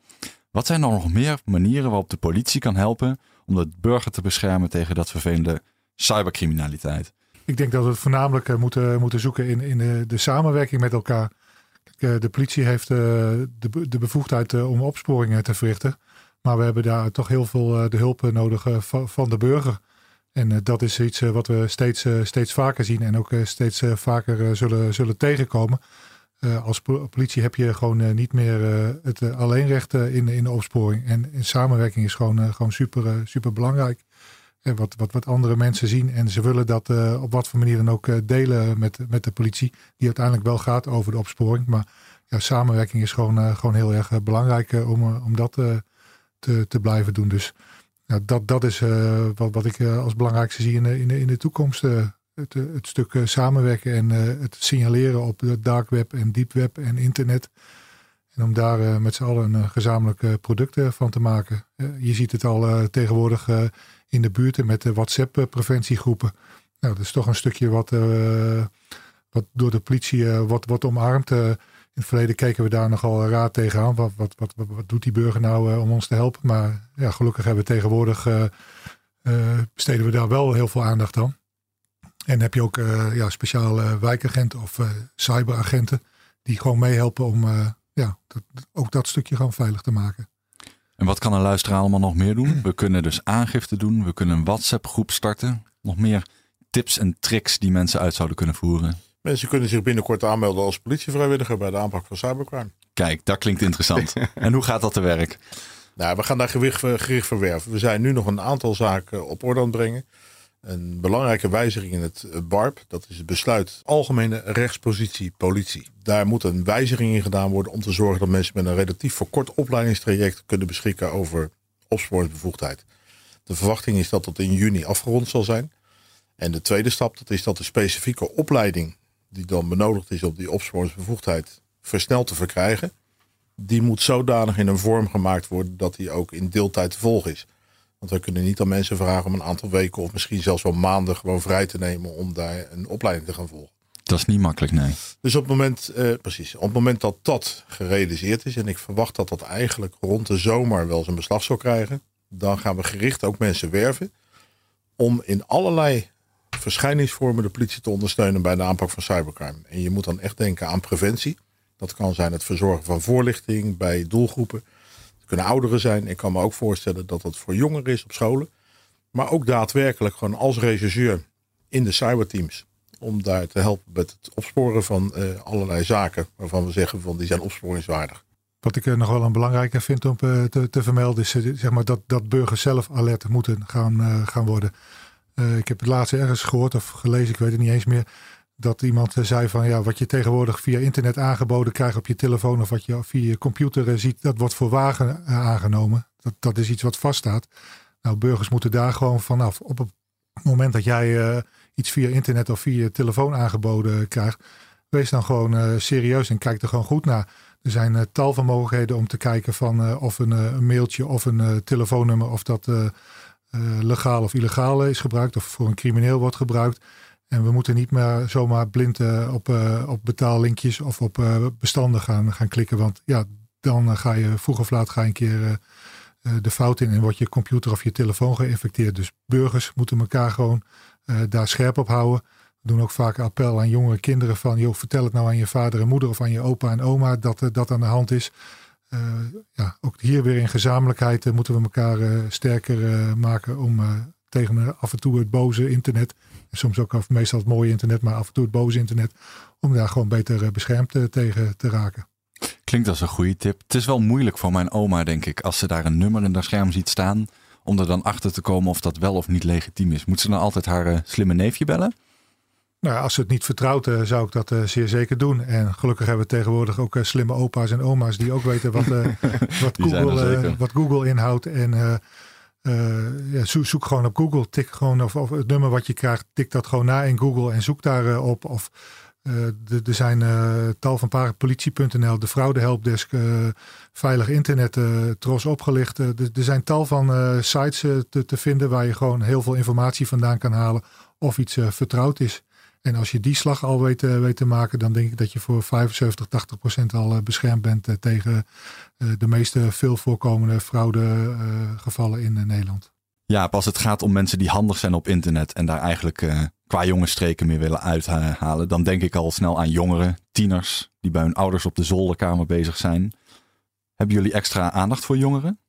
Wat zijn er nog meer manieren waarop de politie kan helpen om de burger te beschermen tegen dat vervelende cybercriminaliteit? Ik denk dat we het voornamelijk moeten, moeten zoeken in, in de, de samenwerking met elkaar. Eh, de politie heeft eh, de, de bevoegdheid eh, om opsporingen te verrichten. Maar we hebben daar toch heel veel de hulp nodig van, de burger. En dat is iets wat we steeds, steeds vaker zien en ook steeds vaker zullen, zullen tegenkomen. Als po- politie heb je gewoon niet meer het alleenrecht in, in de opsporing. En, en samenwerking is gewoon, gewoon super, super belangrijk. Wat, wat, wat andere mensen zien. En ze willen dat eh, op wat voor manier dan ook eh, delen met, met de politie. Die uiteindelijk wel gaat over de opsporing. Maar ja, samenwerking is gewoon, eh, gewoon heel erg belangrijk om, om dat te, te blijven doen. Dus ja, dat, dat is wat, wat ik als belangrijkste zie in de, in de, in de toekomst. het, het stuk samenwerken en het signaleren op het dark web en deep web en internet. En om daar met z'n allen een gezamenlijk product van te maken. Je ziet het al tegenwoordig in de buurten met de WhatsApp-preventiegroepen. Nou, dat is toch een stukje wat, eh, wat door de politie eh, wordt, wordt omarmd. Eh, in het verleden keken we daar nogal raar tegenaan. Wat, wat, wat, wat, wat doet die burger nou om ons te helpen? Maar ja, gelukkig hebben we tegenwoordig besteden we daar wel heel veel aandacht aan. En heb je ook ja, speciale wijkagenten of cyberagenten die gewoon meehelpen om ja, dat, ook dat stukje gewoon veilig te maken. En wat kan een luisteraar allemaal nog meer doen? We kunnen dus aangifte doen. We kunnen een WhatsApp groep starten. Nog meer tips en tricks die mensen uit zouden kunnen voeren. Mensen kunnen zich binnenkort aanmelden als politievrijwilliger bij de aanpak van cybercrime. Kijk, dat klinkt interessant. en hoe gaat dat te werk? Nou, we gaan daar gewicht, gericht verwerven. We zijn nu nog een aantal zaken op orde aan het brengen. Een belangrijke wijziging in het eh, BARP, dat is het besluit Algemene Rechtspositie Politie. Daar moet een wijziging in gedaan worden om te zorgen dat mensen met een relatief verkort opleidingstraject kunnen beschikken over opsporingsbevoegdheid. De verwachting is dat dat in juni afgerond zal zijn. En de tweede stap dat is dat de specifieke opleiding die dan benodigd is om die opsporingsbevoegdheid versneld te verkrijgen, die moet zodanig in een vorm gemaakt worden dat die ook in deeltijd te volgen is. Want we kunnen niet aan mensen vragen om een aantal weken of misschien zelfs wel maanden gewoon vrij te nemen om daar een opleiding te gaan volgen. Dat is niet makkelijk, nee. Dus op het moment, eh, precies, op het moment dat dat gerealiseerd is, en ik verwacht dat dat eigenlijk rond de zomer wel zijn beslag zal krijgen, dan gaan we gericht ook mensen werven om in allerlei verschijningsvormen de politie te ondersteunen bij de aanpak van cybercrime. En je moet dan echt denken aan preventie. Dat kan zijn het verzorgen van voorlichting bij doelgroepen. Het kunnen ouderen zijn. Ik kan me ook voorstellen dat dat voor jongeren is op scholen. Maar ook daadwerkelijk gewoon als rechercheur in de cyberteams. Om daar te helpen met het opsporen van eh, allerlei zaken. Waarvan we zeggen van die zijn opsporingswaardig. Wat ik eh, nog wel een belangrijke vind om eh, te, te vermelden is zeg maar dat, dat burgers zelf alert moeten gaan, gaan worden. Ik heb het laatst ergens gehoord of gelezen, ik weet het niet eens meer. Dat iemand eh, zei van ja, wat je tegenwoordig via internet aangeboden krijgt op je telefoon of wat je via je computer eh, ziet, dat wordt voor wagen eh, aangenomen. Dat, dat is iets wat vaststaat. Nou, burgers moeten daar gewoon vanaf. Op het moment dat jij iets via internet of via je telefoon aangeboden krijgt, wees dan gewoon serieus en kijk er gewoon goed naar. Er zijn tal van mogelijkheden om te kijken van of een, een, mailtje of een telefoonnummer, of dat legaal of illegaal is gebruikt of voor een crimineel wordt gebruikt. En we moeten niet meer zomaar blind op, op betaallinkjes of op bestanden gaan, gaan klikken. Want ja, dan ga je vroeg of laat ga een keer de fout in en wordt je computer of je telefoon geïnfecteerd. Dus burgers moeten elkaar gewoon daar scherp op houden. We doen ook vaak appel aan jongere kinderen van, joh, vertel het nou aan je vader en moeder of aan je opa en oma dat dat aan de hand is. Ja, ook hier weer in gezamenlijkheid moeten we elkaar sterker maken om tegen af en toe het boze internet, soms ook af, meestal het mooie internet, maar af en toe het boze internet, om daar gewoon beter beschermd tegen te raken. Klinkt als een goede tip. Het is wel moeilijk voor mijn oma, denk ik, als ze daar een nummer in haar scherm ziet staan, om er dan achter te komen of dat wel of niet legitiem is. Moet ze dan altijd haar slimme neefje bellen? Nou, als ze het niet vertrouwt, uh, zou ik dat uh, zeer zeker doen. En gelukkig hebben we tegenwoordig ook slimme opa's en oma's die ook weten wat, wat, Google, wat Google inhoudt. En ja, zoek, gewoon op Google. Tik gewoon of, of, het nummer wat je krijgt, tik dat gewoon na in Google en zoek daarop. op. Of er zijn tal van parapolitie.nl, de fraudehelpdesk, veilig internet, tros opgelicht. er zijn tal van sites te, te vinden waar je gewoon heel veel informatie vandaan kan halen of iets vertrouwd is. En als je die slag al weet, eh, weet te maken, dan denk ik dat je voor 75, 80 procent al eh, beschermd bent eh, tegen de meeste veel voorkomende fraudegevallen in Nederland. Ja, als het gaat om mensen die handig zijn op internet en daar eigenlijk qua jongensstreken meer willen uithalen, dan denk ik al snel aan jongeren, tieners die bij hun ouders op de zolderkamer bezig zijn. Hebben jullie extra aandacht voor jongeren?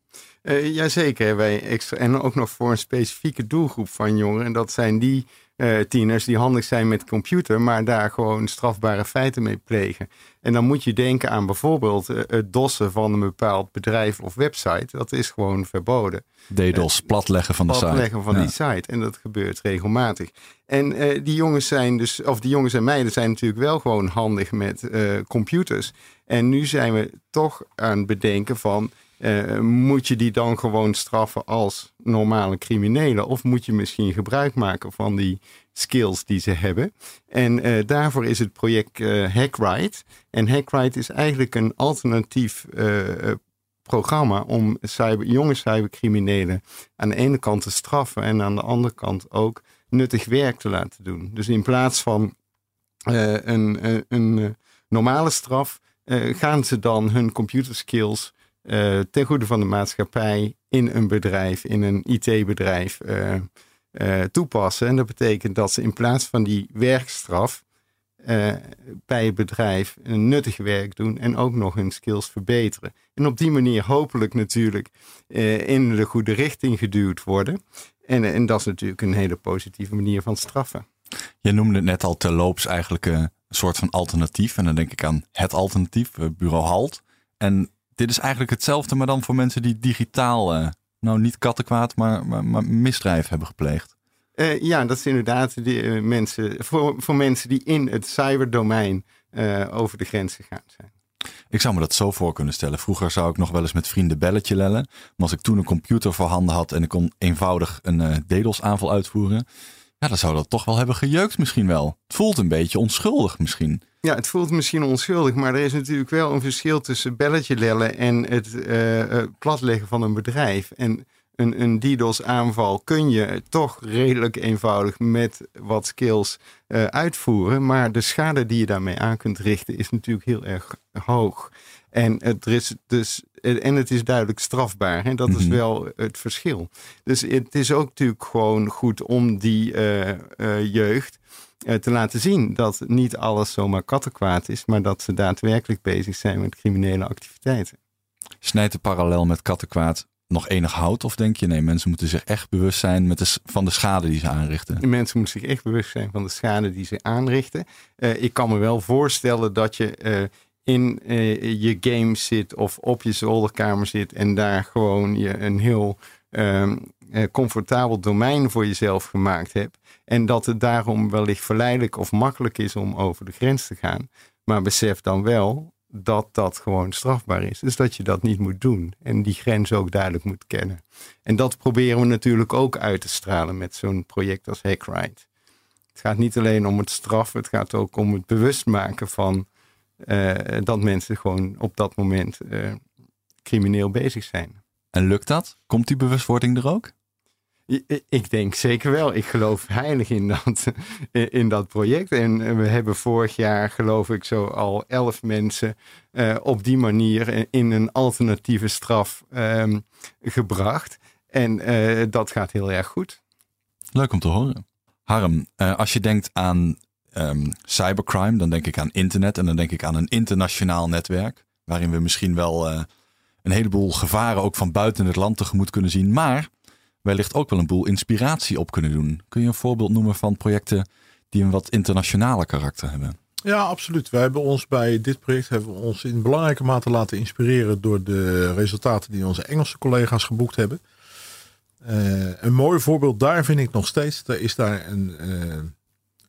Uh, jazeker, wij extra, en ook nog voor een specifieke doelgroep van jongeren. En dat zijn die uh, tieners die handig zijn met computer, maar daar gewoon strafbare feiten mee plegen. En dan moet je denken aan bijvoorbeeld uh, het dossen van een bepaald bedrijf of website. Dat is gewoon verboden. DDoS, platleggen van de site. Platleggen van die site. En dat gebeurt regelmatig. En die jongens zijn dus, of die jongens en meiden zijn natuurlijk wel gewoon handig met computers. En nu zijn we toch aan het bedenken van uh, moet je die dan gewoon straffen als normale criminelen? Of moet je misschien gebruik maken van die skills die ze hebben? En uh, daarvoor is het project uh. En Hackride is eigenlijk een alternatief programma om jonge cybercriminelen aan de ene kant te straffen en aan de andere kant ook nuttig werk te laten doen. Dus in plaats van een, een, een normale straf gaan ze dan hun computerskills uh, ten goede van de maatschappij in een bedrijf, in een IT-bedrijf uh, uh, toepassen. En dat betekent dat ze in plaats van die werkstraf bij het bedrijf een nuttig werk doen en ook nog hun skills verbeteren. En op die manier hopelijk natuurlijk in de goede richting geduwd worden. En, en dat is natuurlijk een hele positieve manier van straffen. Je noemde het net al terloops eigenlijk een soort van alternatief. En dan denk ik aan het alternatief, bureau HALT. En dit is eigenlijk hetzelfde, maar dan voor mensen die digitaal, uh, nou niet kattenkwaad, maar, maar, maar misdrijf hebben gepleegd. Uh, ja, dat is inderdaad die, uh, mensen, voor, voor mensen die in het cyberdomein over de grens gegaan zijn. Ik zou me dat zo voor kunnen stellen. Vroeger zou ik nog wel eens met vrienden belletje lellen. Maar als ik toen een computer voorhanden had en ik kon eenvoudig een DDoS-aanval uitvoeren, ja, dan zou dat toch wel hebben gejeukt misschien wel. Het voelt een beetje onschuldig misschien. Ja, het voelt misschien onschuldig, maar er is natuurlijk wel een verschil tussen belletje lellen en het uh, platleggen van een bedrijf. En een, een DDoS-aanval kun je toch redelijk eenvoudig met wat skills uh, uitvoeren. Maar de schade die je daarmee aan kunt richten is natuurlijk heel erg hoog. En het, is dus, en het is duidelijk strafbaar. En dat is mhm. wel het verschil. Dus het is ook natuurlijk gewoon goed om die uh, uh, jeugd te laten zien dat niet alles zomaar kattenkwaad is, maar dat ze daadwerkelijk bezig zijn met criminele activiteiten. Snijdt de parallel met kattenkwaad nog enig hout? Of denk je, nee, mensen moeten zich echt bewust zijn met de, van de schade die ze aanrichten? De mensen moeten zich echt bewust zijn van de schade die ze aanrichten. Uh, ik kan me wel voorstellen dat je uh, in uh, je game zit of op je zolderkamer zit en daar gewoon je een heel uh, comfortabel domein voor jezelf gemaakt hebt. En dat het daarom wellicht verleidelijk of makkelijk is om over de grens te gaan. Maar besef dan wel dat dat gewoon strafbaar is. Dus dat je dat niet moet doen. En die grens ook duidelijk moet kennen. En dat proberen we natuurlijk ook uit te stralen met zo'n project als Hackride. Het gaat niet alleen om het straffen, het gaat ook om het bewust maken van dat mensen gewoon op dat moment crimineel bezig zijn. En lukt dat? Komt die bewustwording er ook? Ik denk zeker wel. Ik geloof heilig in dat, in dat project. En we hebben vorig jaar, geloof ik, zo al elf mensen uh, op die manier in een alternatieve straf um, gebracht. En uh, dat gaat heel erg goed. Leuk om te horen. Harm, uh, als je denkt aan um, cybercrime, dan denk ik aan internet en dan denk ik aan een internationaal netwerk. Waarin we misschien wel een heleboel gevaren ook van buiten het land tegemoet kunnen zien. Maar wellicht ook wel een boel inspiratie op kunnen doen. Kun je een voorbeeld noemen van projecten die een wat internationale karakter hebben? Ja, absoluut. Wij hebben ons bij dit project hebben ons in belangrijke mate laten inspireren door de resultaten die onze Engelse collega's geboekt hebben. Uh, een mooi voorbeeld daar vind ik nog steeds. Er is daar een, uh,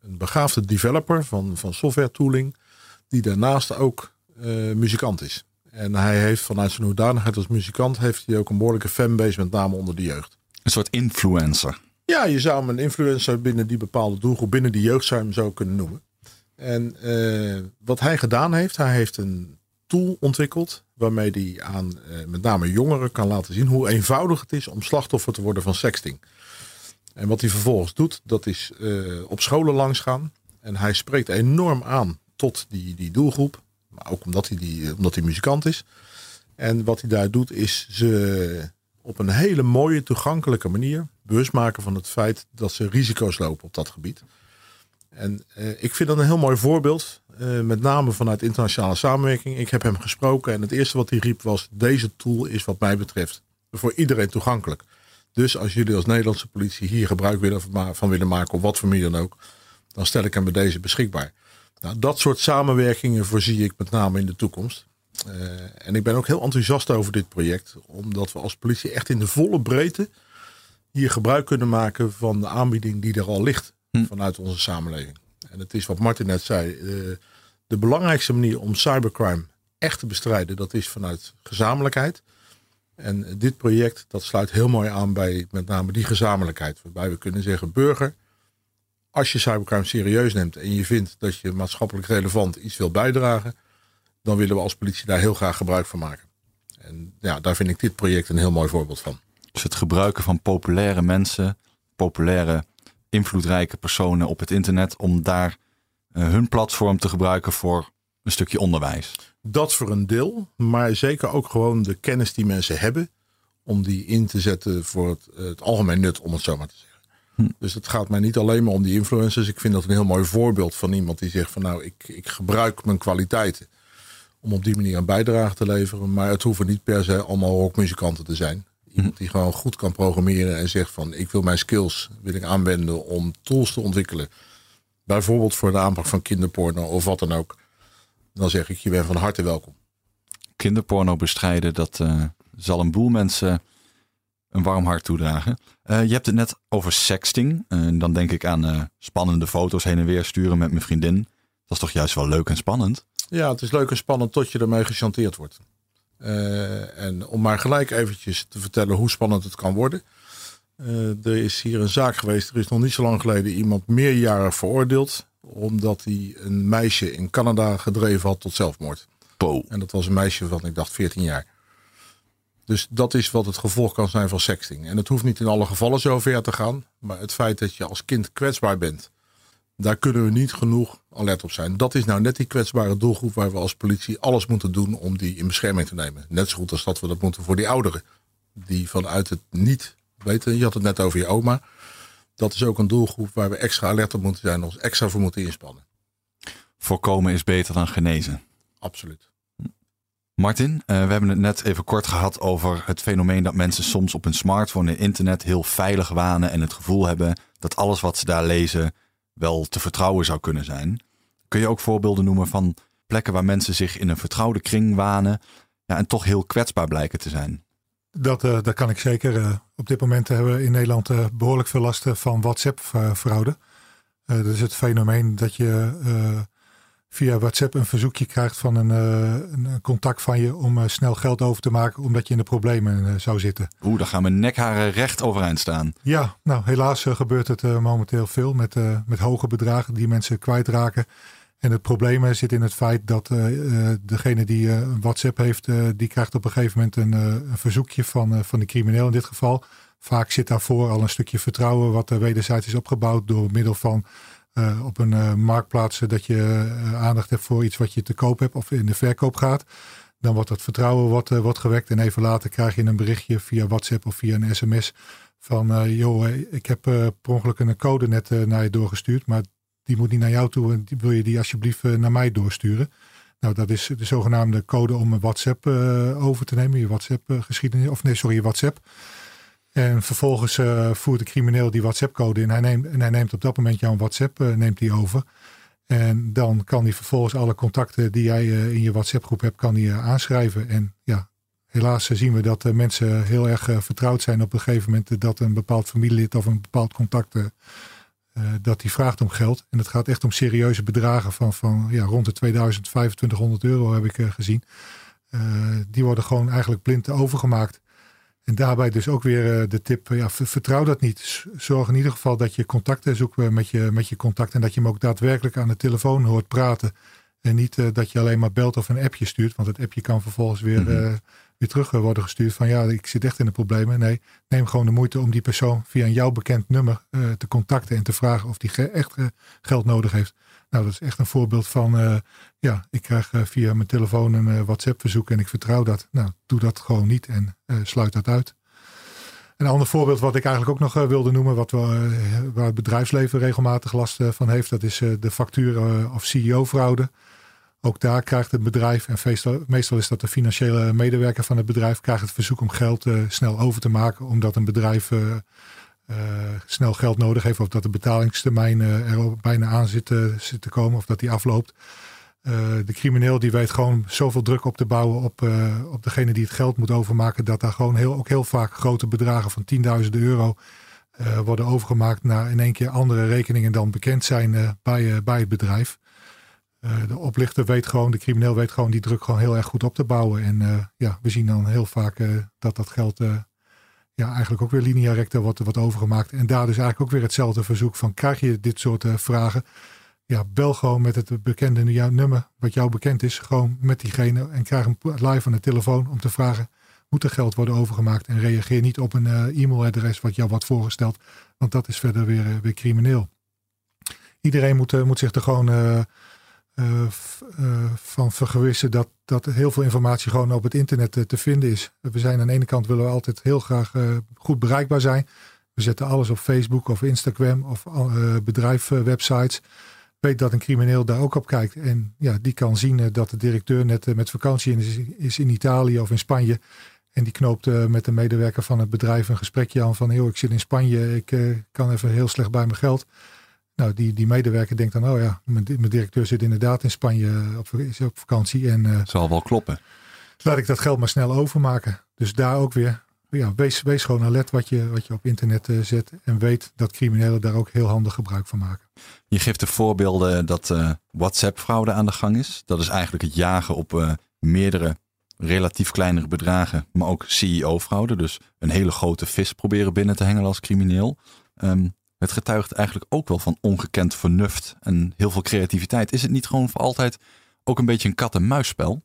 een begaafde developer van, van software tooling, die daarnaast ook uh, muzikant is. En hij heeft vanuit zijn hoedanigheid als muzikant heeft hij ook een behoorlijke fanbase, met name onder de jeugd. Een soort influencer. Ja, je zou hem een influencer binnen die bepaalde doelgroep, binnen de jeugd zou je hem zo kunnen noemen. En uh, wat hij gedaan heeft, hij heeft een tool ontwikkeld waarmee hij aan uh, met name jongeren kan laten zien hoe eenvoudig het is om slachtoffer te worden van sexting. En wat hij vervolgens doet, dat is uh, op scholen langs gaan. En hij spreekt enorm aan tot die, die doelgroep. Maar ook omdat hij, die, omdat hij muzikant is. En wat hij daar doet, is ze op een hele mooie, toegankelijke manier bewust maken van het feit dat ze risico's lopen op dat gebied. En uh, ik vind dat een heel mooi voorbeeld, uh, met name vanuit internationale samenwerking. Ik heb hem gesproken en het eerste wat hij riep was: deze tool is wat mij betreft voor iedereen toegankelijk. Dus als jullie als Nederlandse politie hier gebruik willen van willen maken, op wat voor manier dan ook, dan stel ik hem bij deze beschikbaar. Nou, dat soort samenwerkingen voorzie ik met name in de toekomst. Uh, en ik ben ook heel enthousiast over dit project, omdat we als politie echt in de volle breedte hier gebruik kunnen maken van de aanbieding die er al ligt hm. vanuit onze samenleving. En het is wat Martin net zei, uh, de belangrijkste manier om cybercrime echt te bestrijden, dat is vanuit gezamenlijkheid. En dit project dat sluit heel mooi aan bij met name die gezamenlijkheid. Waarbij we kunnen zeggen, burger, als je cybercrime serieus neemt en je vindt dat je maatschappelijk relevant iets wil bijdragen, dan willen we als politie daar heel graag gebruik van maken. En ja, daar vind ik dit project een heel mooi voorbeeld van. Dus het gebruiken van populaire mensen, populaire, invloedrijke personen op het internet, om daar uh, hun platform te gebruiken voor een stukje onderwijs. Dat voor een deel, maar zeker ook gewoon de kennis die mensen hebben, om die in te zetten voor het, het algemeen nut, om het zo maar te zeggen. Hm. Dus het gaat mij niet alleen maar om die influencers. Ik vind dat een heel mooi voorbeeld van iemand die zegt van nou, ik, ik gebruik mijn kwaliteiten om op die manier een bijdrage te leveren. Maar het hoeven niet per se allemaal rockmuzikanten te zijn. Iemand die gewoon goed kan programmeren en zegt van ik wil mijn skills wil ik aanwenden om tools te ontwikkelen. Bijvoorbeeld voor de aanpak van kinderporno of wat dan ook. Dan zeg ik je bent van harte welkom. Kinderporno bestrijden, dat uh, zal een boel mensen een warm hart toedragen. Uh, je hebt het net over sexting. Uh, dan denk ik aan spannende foto's heen en weer sturen met mijn vriendin. Dat is toch juist wel leuk en spannend? Ja, het is leuk en spannend tot je ermee gechanteerd wordt. En om maar gelijk eventjes te vertellen hoe spannend het kan worden. Uh, er is hier een zaak geweest, er is nog niet zo lang geleden iemand meerjarig veroordeeld. Omdat hij een meisje in Canada gedreven had tot zelfmoord. Po. En dat was een meisje van, ik dacht, 14 jaar. Dus dat is wat het gevolg kan zijn van sexting. En het hoeft niet in alle gevallen zo ver te gaan. Maar het feit dat je als kind kwetsbaar bent daar kunnen we niet genoeg alert op zijn. Dat is nou net die kwetsbare doelgroep waar we als politie alles moeten doen om die in bescherming te nemen. Net zo goed als dat we dat moeten voor die ouderen. Die vanuit het niet weten, je had het net over je oma. Dat is ook een doelgroep waar we extra alert op moeten zijn, ons extra voor moeten inspannen. Voorkomen is beter dan genezen. Absoluut. Martin, uh, we hebben het net even kort gehad over het fenomeen dat mensen soms op hun smartphone en internet heel veilig wanen en het gevoel hebben dat alles wat ze daar lezen wel te vertrouwen zou kunnen zijn. Kun je ook voorbeelden noemen van plekken waar mensen zich in een vertrouwde kring wanen ja, en toch heel kwetsbaar blijken te zijn? Dat, uh, dat kan ik zeker. Uh, op dit moment hebben we in Nederland uh, behoorlijk veel last van WhatsApp-fraude. dat is het fenomeen dat je via WhatsApp een verzoekje krijgt van een, een contact van je om snel geld over te maken omdat je in de problemen zou zitten. Oeh, dan gaan mijn nekharen recht overeind staan. Ja, nou helaas gebeurt het momenteel veel met, met hoge bedragen die mensen kwijtraken. En het probleem zit in het feit dat degene die een WhatsApp heeft, die krijgt op een gegeven moment een, verzoekje van, van de crimineel in dit geval. Vaak zit daarvoor al een stukje vertrouwen wat er wederzijds is opgebouwd door middel van op een marktplaats dat je aandacht hebt voor iets wat je te koop hebt of in de verkoop gaat. Dan wordt dat vertrouwen wordt, wordt gewekt en even later krijg je een berichtje via WhatsApp of via een sms van joh, ik heb per ongeluk een code net naar je doorgestuurd, maar die moet niet naar jou toe en wil je die alsjeblieft naar mij doorsturen. Nou, dat is de zogenaamde code om een WhatsApp over te nemen, je WhatsApp geschiedenis, of nee, sorry, je WhatsApp. En vervolgens voert de crimineel die WhatsApp-code in. Hij neemt, en hij neemt op dat moment jouw WhatsApp neemt hij over. En dan kan hij vervolgens alle contacten die jij in je WhatsApp-groep hebt, kan hij aanschrijven. En ja, helaas zien we dat mensen heel erg eh, vertrouwd zijn op een gegeven moment dat een bepaald familielid of een bepaald contact uh, dat die vraagt om geld. En het gaat echt om serieuze bedragen van, van ja, rond de 2000, 2500 euro heb ik gezien. die worden gewoon eigenlijk blind overgemaakt. En daarbij dus ook weer de tip, ja, vertrouw dat niet. Zorg in ieder geval dat je contacten zoekt met je, met je contact en dat je hem ook daadwerkelijk aan de telefoon hoort praten. En niet dat je alleen maar belt of een appje stuurt, want het appje kan vervolgens weer mhm weer terug worden gestuurd van ja, ik zit echt in de problemen. Nee, neem gewoon de moeite om die persoon via een jou bekend nummer uh, te contacten en te vragen of die echt uh, geld nodig heeft. Nou, dat is echt een voorbeeld van ja, ik krijg via mijn telefoon een WhatsApp verzoek en ik vertrouw dat. Nou, doe dat gewoon niet en sluit dat uit. Een ander voorbeeld wat ik eigenlijk ook nog wilde noemen, wat we, waar het bedrijfsleven regelmatig last van heeft, dat is de factuur of CEO-fraude. Ook daar krijgt het bedrijf, en meestal, is dat de financiële medewerker van het bedrijf, krijgt het verzoek om geld uh, snel over te maken, omdat een bedrijf uh, uh, snel geld nodig heeft, of dat de betalingstermijn er bijna aan zit, te komen, of dat die afloopt. de crimineel die weet gewoon zoveel druk op te bouwen op, op degene die het geld moet overmaken, dat daar gewoon heel, ook heel vaak grote bedragen van tienduizenden euro worden overgemaakt naar in één keer andere rekeningen dan bekend zijn bij, bij het bedrijf. Eh, de oplichter weet gewoon, de crimineel weet gewoon die druk gewoon heel erg goed op te bouwen. En uh, ja, we zien dan heel vaak uh, dat dat geld ja, eigenlijk ook weer linea recta wordt, wordt overgemaakt. En daar dus eigenlijk ook weer hetzelfde verzoek van krijg je dit soort vragen. Ja, bel gewoon met het bekende nummer wat jou bekend is. Gewoon met diegene en krijg hem live aan de telefoon om te vragen. Moet er geld worden overgemaakt? En reageer niet op een e-mailadres wat jou wordt voorgesteld. Want dat is verder weer, weer crimineel. Iedereen moet, moet zich er gewoon uh, van vergewissen dat, dat heel veel informatie gewoon op het internet te vinden is. We zijn aan de ene kant willen we altijd heel graag goed bereikbaar zijn. We zetten alles op Facebook of Instagram of bedrijfwebsites. Weet dat een crimineel daar ook op kijkt. En ja, die kan zien dat de directeur net met vakantie is, is in Italië of in Spanje. En die knoopt met de medewerker van het bedrijf een gesprekje aan van... Heel, ik zit in Spanje, ik kan even heel slecht bij mijn geld. Nou, die, die medewerker denkt dan, oh ja, mijn, mijn directeur zit inderdaad in Spanje eh, op, is op vakantie. En, uh, Zal wel kloppen. Laat ik dat geld maar snel overmaken. Dus daar ook weer, ja, wees, wees gewoon alert wat je, wat je op internet uh, zet. En weet dat criminelen daar ook heel handig gebruik van maken. Je geeft de voorbeelden dat uh, WhatsApp-fraude aan de gang is. Dat is eigenlijk het jagen op meerdere relatief kleinere bedragen, maar ook CEO-fraude. Dus een hele grote vis proberen binnen te hengelen als crimineel. Um, het getuigt eigenlijk ook wel van ongekend vernuft en heel veel creativiteit. Is het niet gewoon voor altijd ook een beetje een kat-en-muisspel?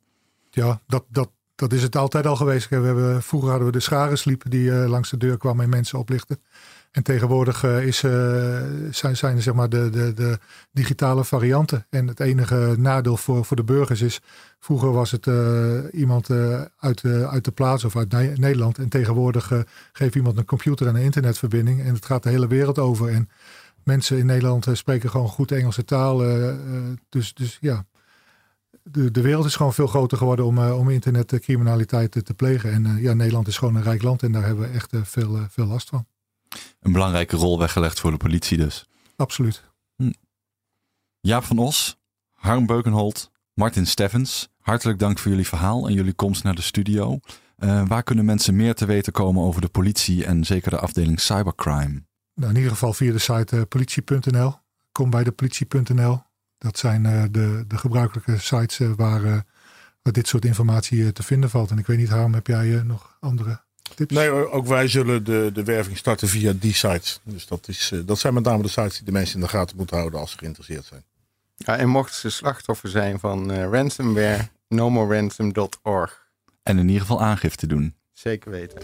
Ja, dat, dat, dat is het altijd al geweest. We hebben, vroeger hadden we de scharensliepen die uh, langs de deur kwamen en mensen oplichten. En tegenwoordig uh, is, uh, zijn, zijn zeg maar de, de, de digitale varianten. En het enige nadeel voor, voor de burgers is, vroeger was het uh, iemand uit, uit de plaats of uit Nederland. En tegenwoordig geeft iemand een computer en een internetverbinding. En het gaat de hele wereld over. En mensen in Nederland spreken gewoon goed Engelse taal. dus, dus ja, de, de wereld is gewoon veel groter geworden om, om internetcriminaliteit te, te plegen. En ja, Nederland is gewoon een rijk land en daar hebben we echt veel, veel last van een belangrijke rol weggelegd voor de politie dus. Absoluut. Hm. Jaap van Os, Harm Beukenholt, Martin Steffens, hartelijk dank voor jullie verhaal en jullie komst naar de studio. Uh, waar kunnen mensen meer te weten komen over de politie en zeker de afdeling cybercrime? Nou, in ieder geval via de site uh, politie.nl. Kom bij de politie.nl. Dat zijn uh, de, de gebruikelijke sites waar, waar dit soort informatie te vinden valt. En ik weet niet, Harm, heb jij nog andere Nee, ook wij zullen de, de werving starten via die sites. Dus dat, is, eh, dat zijn met name de sites die de mensen in de gaten moeten houden als ze geïnteresseerd zijn. Ja, en mochten ze slachtoffer zijn van uh, ransomware, nomoransom.org. En in ieder geval aangifte doen. Zeker weten.